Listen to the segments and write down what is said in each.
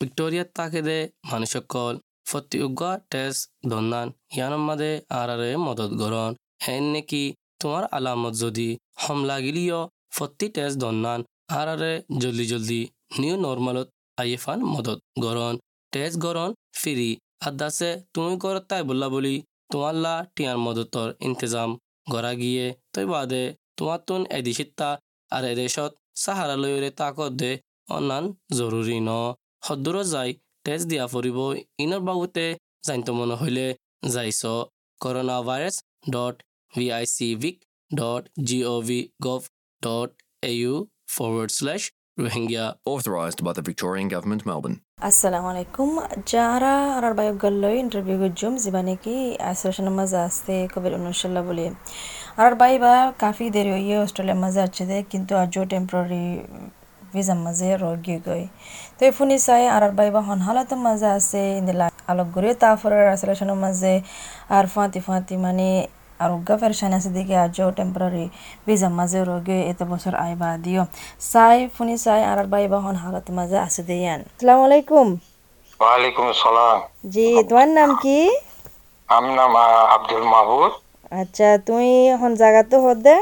ভিক্টৰিয়াত তাকে দে মানুহসকল ফটি উগা তেজ দন্দান ইয়ানৰ মাদে আৰ মদত গৰণ হেন নেকি তোমাৰ আলামত যদি হম লাগিলিঅ ফটি তেজ দন্দান আৰ জলদি জলদি নিউ নৰ্মেলত আই এফ মদত গৰণ তেজ গৰণ ফিৰি আদাছে তুমি ঘৰত তাই বোলা বুলি তোমাৰ লা টিয়াৰ মদতৰ ইন্তজাম গৰাকীয়ে তই বাদে তোমাৰ তোন এদিশিতা এদেশত দেশত চাহাৰালৈৰে তাকত দে অনান জৰুৰী ন সদ্দুর যাই তেজ দিয়া ফুৰিব ইনৰ বাবুতে জানিত মন হইলে যাইছ corona virus dot V I C vic dot G O V gov dot A U forward slash Rohingya. Authorised by the Victorian Government, Melbourne. আসসালামু আলাইকুম যারা আর বায়ক গল্লই ইন্টারভিউ গুজুম জিবানে কি আইসোলেশন মাঝে আসতে কোভিড উনিশাল্লাহ বলে আর বাই বা কাফি দেরি হইয়ে অস্ট্রেলিয়ার মাঝে আছে দে কিন্তু আজও টেম্পোরারি ভিজার মাঝে রগি গই তো ফুনি চাই আর বাই বা হন হালাতের মাঝে আছে ইন্দিলা আলোক গড়িয়ে তারপরে আইসোলেশনের মাঝে আর ফাঁতি ফাঁতি মানে আর উগা ফেরশান আছে দেখে আজও টেম্পোরারি ভিজার মাঝে রগে এত বছর আইবা দিও সাই ফুনি সাই আর বাইবা হন হালত মাঝে আছে দিয়ান আসসালামু আলাইকুম। ওয়ালাইকুম সালাম। জি তোমার নাম কি? আমার নাম আব্দুল মাহবুব আচ্ছা তুই এখন জায়গা তো হদে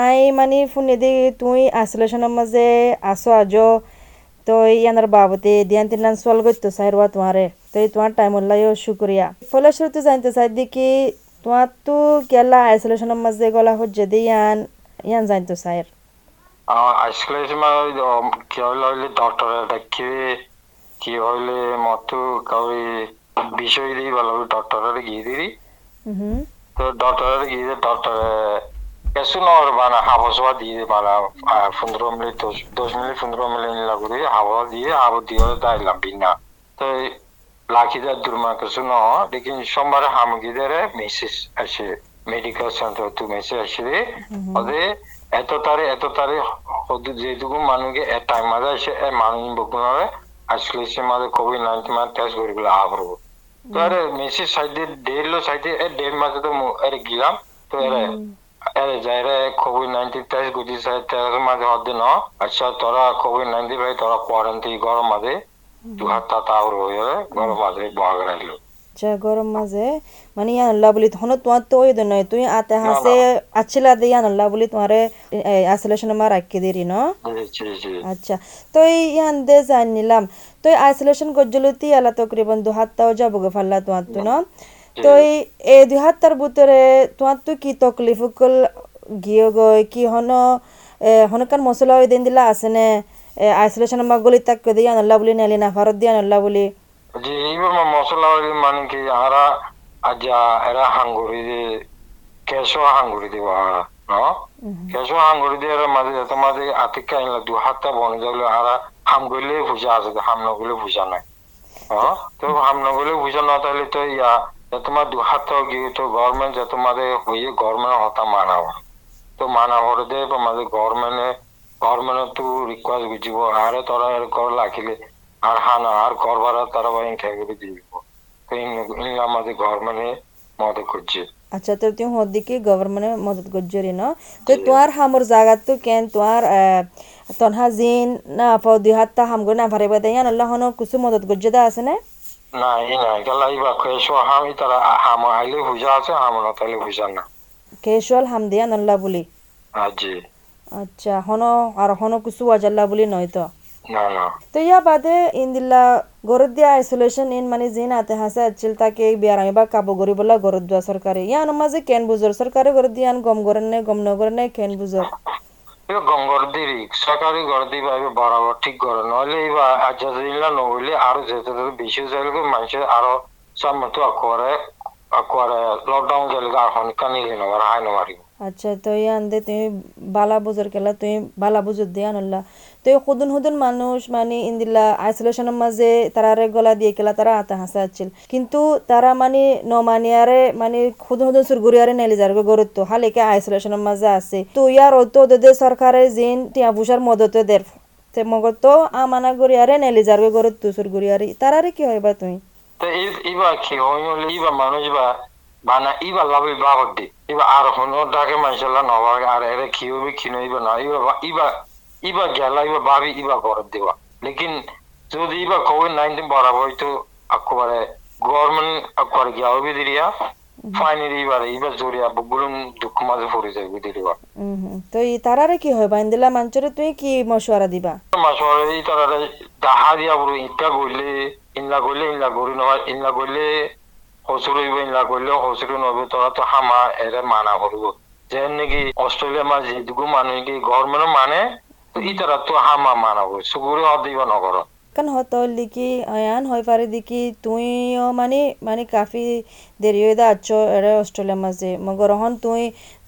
আই মানে ফুনি দি তুই আইসোলেশনের মাঝে আসো আজো। তো ইয়ানার বাবতে দিয়ান তিনান সল করতো সাইরবা তোমারে তো তোমার টাইম উল্লাইও শুক্রিয়া ফলশ্রুতি জানতে চাই দেখি তোমার তো গেলা আইসোলেশনের মাঝে গলা হচ্ছে দিয়ান ইয়ান জানতো সাইর আসলে কি হইলে ডক্টর দেখিবে কি হইলে মতো কাউরি বিষয় দিই ভালো ডক্টরের গিয়ে দিবি হুম। তো ডক্টরের গিয়ে ডক্টর কেসু নর মানে হাবসবা দিয়ে মানে পনেরো মিনিট দশ দশ মিনিট পনেরো মিনিট লাগবে হাওয়া দিয়ে হাওয়া দিয়ে দাইলাম বিনা। তো লাখিদার দুর্মা কিছু ন লেকিন সোমবারে হামগিদের মেসেজ আসে মেডিকেল সেন্টার তো মেসেজ আসে ওদের এত তারে এত তারে যেটুকু মানুষকে টাইম মাঝে আসে এ মানুষ বকুনারে আসলে সে মাঝে কোভিড নাইন্টিন টেস্ট করে গেলে আবরব আরে মেসেজ সাইডে দেড় লো সাইডে এ দেড় মাসে তো মু- এর গিলাম তো এরে এরে যাইরে কোভিড নাইন্টিন টেস্ট গুজি সাইড টেস্ট মাঝে হদ্দে ন আচ্ছা তোরা কোভিড নাইন্টিন ভাই তোরা কোয়ারেন্টাইন গরম মাঝে দু হাত তা তাওর হয়ে গরম মাঝে বহাগ রাখলো আচ্ছা গরম মাঝে। মানে ইয়ান আল্লাহ বলি তখন তোমার তো ওই নয় তুই আতে হাসে আচ্ছিলা দে ইয়ান আল্লাহ বলি তোমারে আইসোলেশন মা রাখি দিরি ন আচ্ছা তো ইয়ান দে জান নিলাম। তো আইসোলেশন গজ্জলতি আলা তকরিবন দু হাতটাও যাব গে ফাল্লা তোমার তো ন? তো এই দুই হাতটার ভিতরে তোমার তো কি তকলিফ গিয়ে গই কি হন? হনকান মশলা ওই দিন দিলা আছে নে? আইসোলেশন মা গলি তাক দিয়ে আল্লাহ বলি নেলি না ভারত দিয়ে আল্লাহ বলি। জি এইবার মশলা মানে কি আরা আজা এরা হাঙ্গুরি দি কেশো হাঙ্গুরি দিব আরা ন কেশো হাঙ্গুরি দিয়ে এরা মাঝে তোমাদের আতিকা ইনলা দু হাতটা বনে যাইলে আরা হাম গইলে ভুজা আছে হাম নগলে ভুজা নাই হ্যাঁ তো হাম নগলে ভুজা না তাহলে তো ইয়া তোমার দু হাতটা গিয়ে তো গভর্নমেন্ট যে তোমাদের হইয়ে গভর্নমেন্ট হতা মানা হয় তো মানা হরে দে মাঝে গভর্নমেন্টে গভর্নমেন্ট তো রিকোয়েস্ট বুঝিব আরে তোরা কর লাখিলে আর হানা আর ঘর ভাড়া তারা বাইন খেয়ে করে দিয়ে তো আমাদের গভর্নমেন্টে মদত করছে। আচ্ছা তো তুই হদ্দিকে গভর্নমেন্ট মদত গজ্জরি ন? তো তোমার হামর জায়গা তো কেন তোমার তনহা জিন না পাও দুই হাতটা হামগো না ভারে বাদে ইয়ান আল্লাহ হনো কুসু মদত গজ্জদা আছে না? না এই না গেলা ইবা খেয়েছো হাম ই তারা হাম আইলে ভুজা আছে হাম না তাহলে ভুজা না। কেশুয়াল হাম দিয়ান আল্লাহ বলি। আজি আচ্ছা হনো আর হনো কুসু ওয়াজাল্লাহ বলি নয় তো? না না তো ইয়া বাদে ইন্দিল্লা গরত দিয়া আইসোলেশন ইন মানে জিন আতে হাসে আছিল তাকে বিয়ার আমি বা কাবু গরি বলা গরত দিয়া সরকারে ইয়ান মাঝে কেন বুঝর সরকারে গরত দিয়ান গম গরেন নে গম নগরেন নে কেন বুঝর এবার গঙ্গর দিরি সরকারি ঘর দিই বা এবার বরাবর ঠিক করে নইলে এবার আজ দিলা নইলে আরও যেতে যেতে বেশি যাইলে মানুষের আরও সম্মত করে করে আচ্ছা তো ইয়ান দে তুমি বালা বুজর কেলা তুমি বালা বুজর দিয়ান আল্লাহ তো এই হুদুন হুদুন মানুষ মানে ইন্দিল্লা আইসোলেশনের মাঝে তারারে গলা দিয়ে, কেলা তারা আতা হাসা আছিল। কিন্তু তারা মানে নমানিয়ারে মানে হুদুন হুদুন সুরগুরিয়ারে নেলি যার গরুত্ব হালেকে আইসোলেশনের মাঝে আছে। তো ইয়ার অত ওদের সরকারে জিন টিয়া পুষার মদত দের তে মগর তো আমানা গরিয়ারে নেলি যার গরুত্ব সুরগুরিয়ারে তারারে কি হয় বা তুমি তো ইবা কি হইলে ইবা মানুষ বা বানা ইবা লাভে বা হদ্দি ইবা আর হনো ডাকে মানুষের ইবা ইবা ইবা গেলা ইবা ভাবি ইবা ঘর দেওয়া লেকিন যদি ইবা কোভিড নাইন্টিন বরাবর হয়তো আকবারে গভর্নমেন্ট আকবারে গিয়া হবে দিরিয়া ফাইনালি এবার এবার জড়িয়া বুগুলুন দুঃখ মাঝে পড়ে তো ই তারারে কি হয় বাইন্দিলা মাঞ্চরে তুই কি মশওয়ারা দিবা মাসরে এই তারা দাহা দিয়া বড় ইটা গইলে ইনলা গইলে ইনলা গরি নহয় ইনলা গইলে হসুর হইব ইনলা গইলে হসুর তোরা তো হামা এরে মানা করব যে নাকি অস্ট্রেলিয়া মা যেটুকু মানুষ কি গভর্নমেন্ট মানে তো ই তারা তো হামা মানা করব সুগুরে অদিবা নগর কান হতল দিকি আয়ান হয় পারে দিকি তুইও মানে মানে কাফি দেরি হয়ে আচ্ছ এরে অস্ট্রেলিয়া মাঝে মগর হন তুই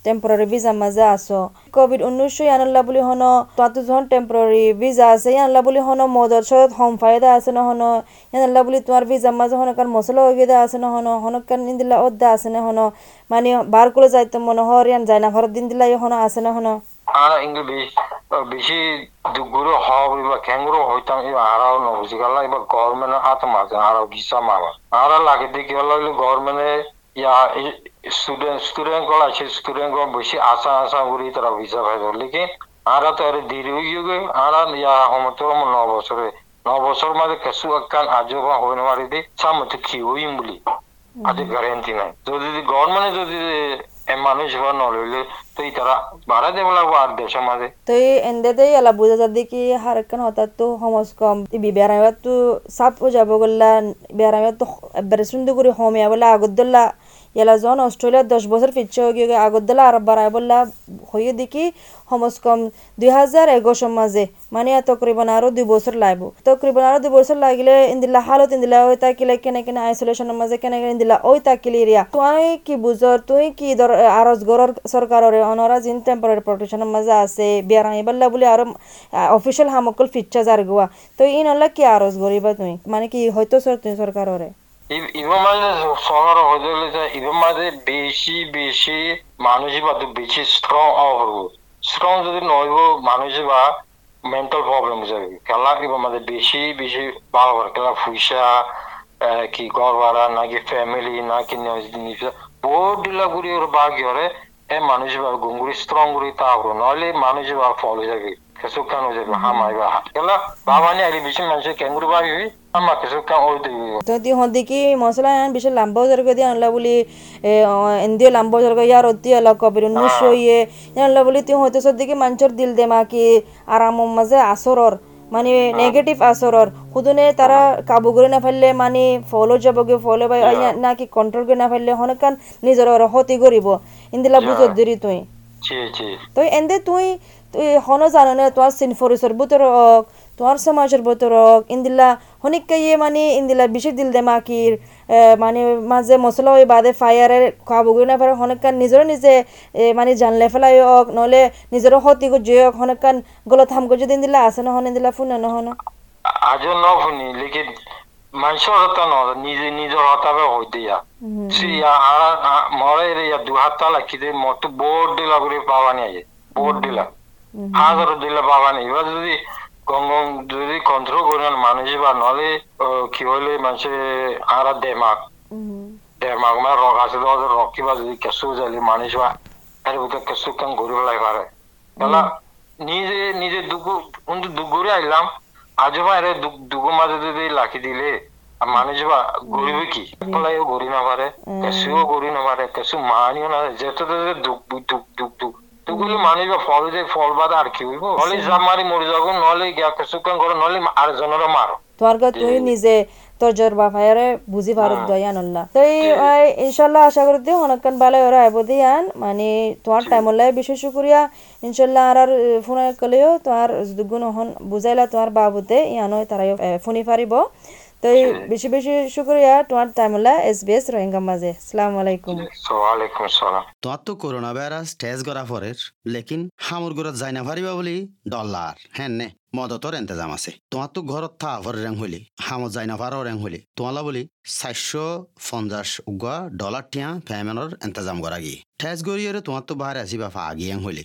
টেম্পোরারি ভিসা মাঝে আসো কোভিড উনিশশো ইয়ানল্লা বুলি হন তাতো যখন টেম্পোরারি ভিসা আছে। ইয়ানল্লা বুলি হন মদর সত হম ফায়দা আছে না হন। ইয়ানল্লা বুলি তোমার ভিসা মাঝে হন কার মশলা ওগিদা আছে না হন। হন কান ইন্দিলা ওদ্দা আছে না হন। মানে বার করে যাইতে মনে হর ইয়ান যায় না ঘর দিন দিলা হন আছে না আর বেশি দুগুরো হব এবার ক্যাঙ্গুরো হইতাম এবার নবুঝি গেল এবার গভর্নমেন্ট হাত মাঝে আরাও গিসা মামা আরা লাগে দেখি ইয়া স্টুডেন্ট স্টুডেন্টগুলো আছে স্টুডেন্টগুলো বেশি আশা আশা করি তারা ভিসা পাইব লেকিন আরা তো আরে দেরি হয়ে গিয়ে আরা ইয়া হমতো ন বছরে ন বছর মাঝে কেসু আকান আজবা হইন মারি দি সামতে কি হইম বলি আজ গ্যারেন্টি নাই যদি গভর্নমেন্টে যদি মানুষ বা নলইলে তো তারা বাড়া দেব লাগবো আর দেশের মাঝে তো এই এন্দেতে এলা বুঝা যাদি কি হারকান হতা তো হমস কম ইবি বেড়াইবা তো সাপ যাব গল্লা বেড়াইবা তো এবারে সুন্দর করে হমিয়া বলে আগদ্দল্লা এলা যখন অস্ট্রেলিয়া দশ বছর হয়ে গিয়ে আগদ্দলা আর বাড়াই বললা হয়ে দেখি হমস কম দুই হাজার এগারোশো মাঝে মানে তকরিবন আরও দুই বছর লাগবো তকরিবন আরও দুই বছর লাগিলে ইন্দিলা হালত ইন্দিলা ওই তাকিলে কেনে কেনে আইসোলেশনের মাঝে কেনে কেনে ইন্দিলা ওই তাকিলে এরিয়া। তুই কি বুঝর তুই কি ধর আরজ গরর সরকারের অনরা জিন টেম্পোরারি প্রোটেকশনের মাঝে আছে বিয়ার আইবাল্লা বলে আরও অফিসিয়াল হামকল ফিচ্ছা যার গোয়া তো ইন হল্লা কি আরজ গরিবা তুই? মানে কি, হয়তো সর তুই সরকারের ইভেন মাঝে শহর হয়ে গেলে যে ইভেন মাঝে বেশি বেশি মানুষ বা বেশি স্ট্রং হব স্ট্রং যদি নইব মানুষ বা মেন্টাল প্রবলেম যাবে। খেলা মাঝে বেশি বেশি ভালো করে খেলা ফুইসা কি ঘর ভাড়া নাকি ফ্যামিলি নাকি বহুত ডিলা গুড়ি ওর বাকি হরে এ মানুষ বা গুঙ্গুরি স্ট্রং গুড়ি তা হব নইলে মানুষ বা ফল হয়ে যাবে কেসুকান হয়ে যাবে হামাই বা খেলা বাবা নিয়ে বেশি মানুষের ক্যাঙ্গুরি ভাবি আমার কেসুকান ওই দেবে তো দি হদি কি মশলা বিশে লাম্বা জর্গ দি আনলা বলি এন্দিও লাম্বা জর্গ ইয়ার অতি আলা কবির উনিশ ইয়ে আনলা বলি তুই হয়তো সদ্দিকে মাঞ্চর দিল দে মা কি আরাম মাঝে আসরর মানে নেগেটিভ আসরর খুদনে তারা কাবু করে না ফেললে মানে ফলো যাবগে ফলো বা নাকি কন্ট্রোল করে না ফেললে হনকান নিজের হতি করিব ইন্দিলা বুঝত দিরি তুই। তো এন্দে তুই হনো জানো না তোমার সিনফরিসর বুতর তোমার সমাজের বুতর ইন্দিলা হনিককে ইয়ে মানে ইন্দিলা বেশি দিল দে মাকির মানে মাঝে মশলা ওই বাদে ফায়ারের খাব না পারে হনকান নিজেরও নিজে মানে জানলে ফেলাই হোক নহলে নিজেরও হতি যে হোক হনকান গলত হাম করে যদি ইন্দিলা আছে নহন ইন্দিলা ফুনে নহন আজ ন লেকিন মানুষের হতা ন নিজে নিজের হতাবে হইতে ইয়া রে ইয়া দু হাত তালা কিদে মত বোর্ড দিলা। যদি গম গম যদি কন্ট্রোল করে না মানুষ বা নলে কি হইলে মানুষে আর দেমাক। দেমাক মানে রক আছে রক কিবা যদি কেঁচু যালি মানুষ বা এর ভিতরে কেঁচু কাম ঘুরি পেলাই পারে তাহলে নিজে নিজে দুগু কিন্তু দুগুরে আইলাম আজবা এর দুগু মাঝে যদি লাখি দিলে আর মানুষ বা গরিবে কি? পলাইও গরি না পারে কেঁচুও গরি না পারে কেঁচু মানিও না যেতে যেতে দুঃখ দুঃখ দুঃখ দুঃখ তুগুলি মানুষ বা ফল যে ফল বাদে আর কি হইব নলে জাপ মারি যাব নহলে গিয়া কেঁচু কাম করো নহলে আর জনের মারো তোর তুই নিজে তোর জোর বা ফায়ারে বুঝি পারত দয়ান আল্লাহ তো এই ভাই ইনশাল্লাহ আশা করি দিও অনেকক্ষণ ভালো ওরা আইব দিয়ান। মানে তোমার টাইম হল্লাই বিশেষ শুক্রিয়া। ইনশাল্লাহ আর আর ফোন কলেও তোমার দুগুণ হন বুঝাইলা তোমার বাবুতে ইয়ানো তারাই ফোনি পারিব। তো এই বেশি শুক্রিয়া তোমার রোহিঙ্গা মাঝে। আলাইকুম। ওয়ালাইকুম তো করোনা ভাইরাস টেস্ট করা পরের লেকিন হামুর যাই না পারিবা বুলি ডলার হ্যাঁ নে মদতর এন্তেজাম আছে। তোমার তো ঘরত থা ভর রেং হইলি হামত যাই না পারো রেং হইলি। তোমালা বলি চারশো পঞ্চাশ উগা ডলার টিয়া পেমেন্টর এন্তেজাম করা গিয়ে টেস্ট করিয়ে তোমার তো বাহারে আসিবা ফা আগিয়ে হইলি।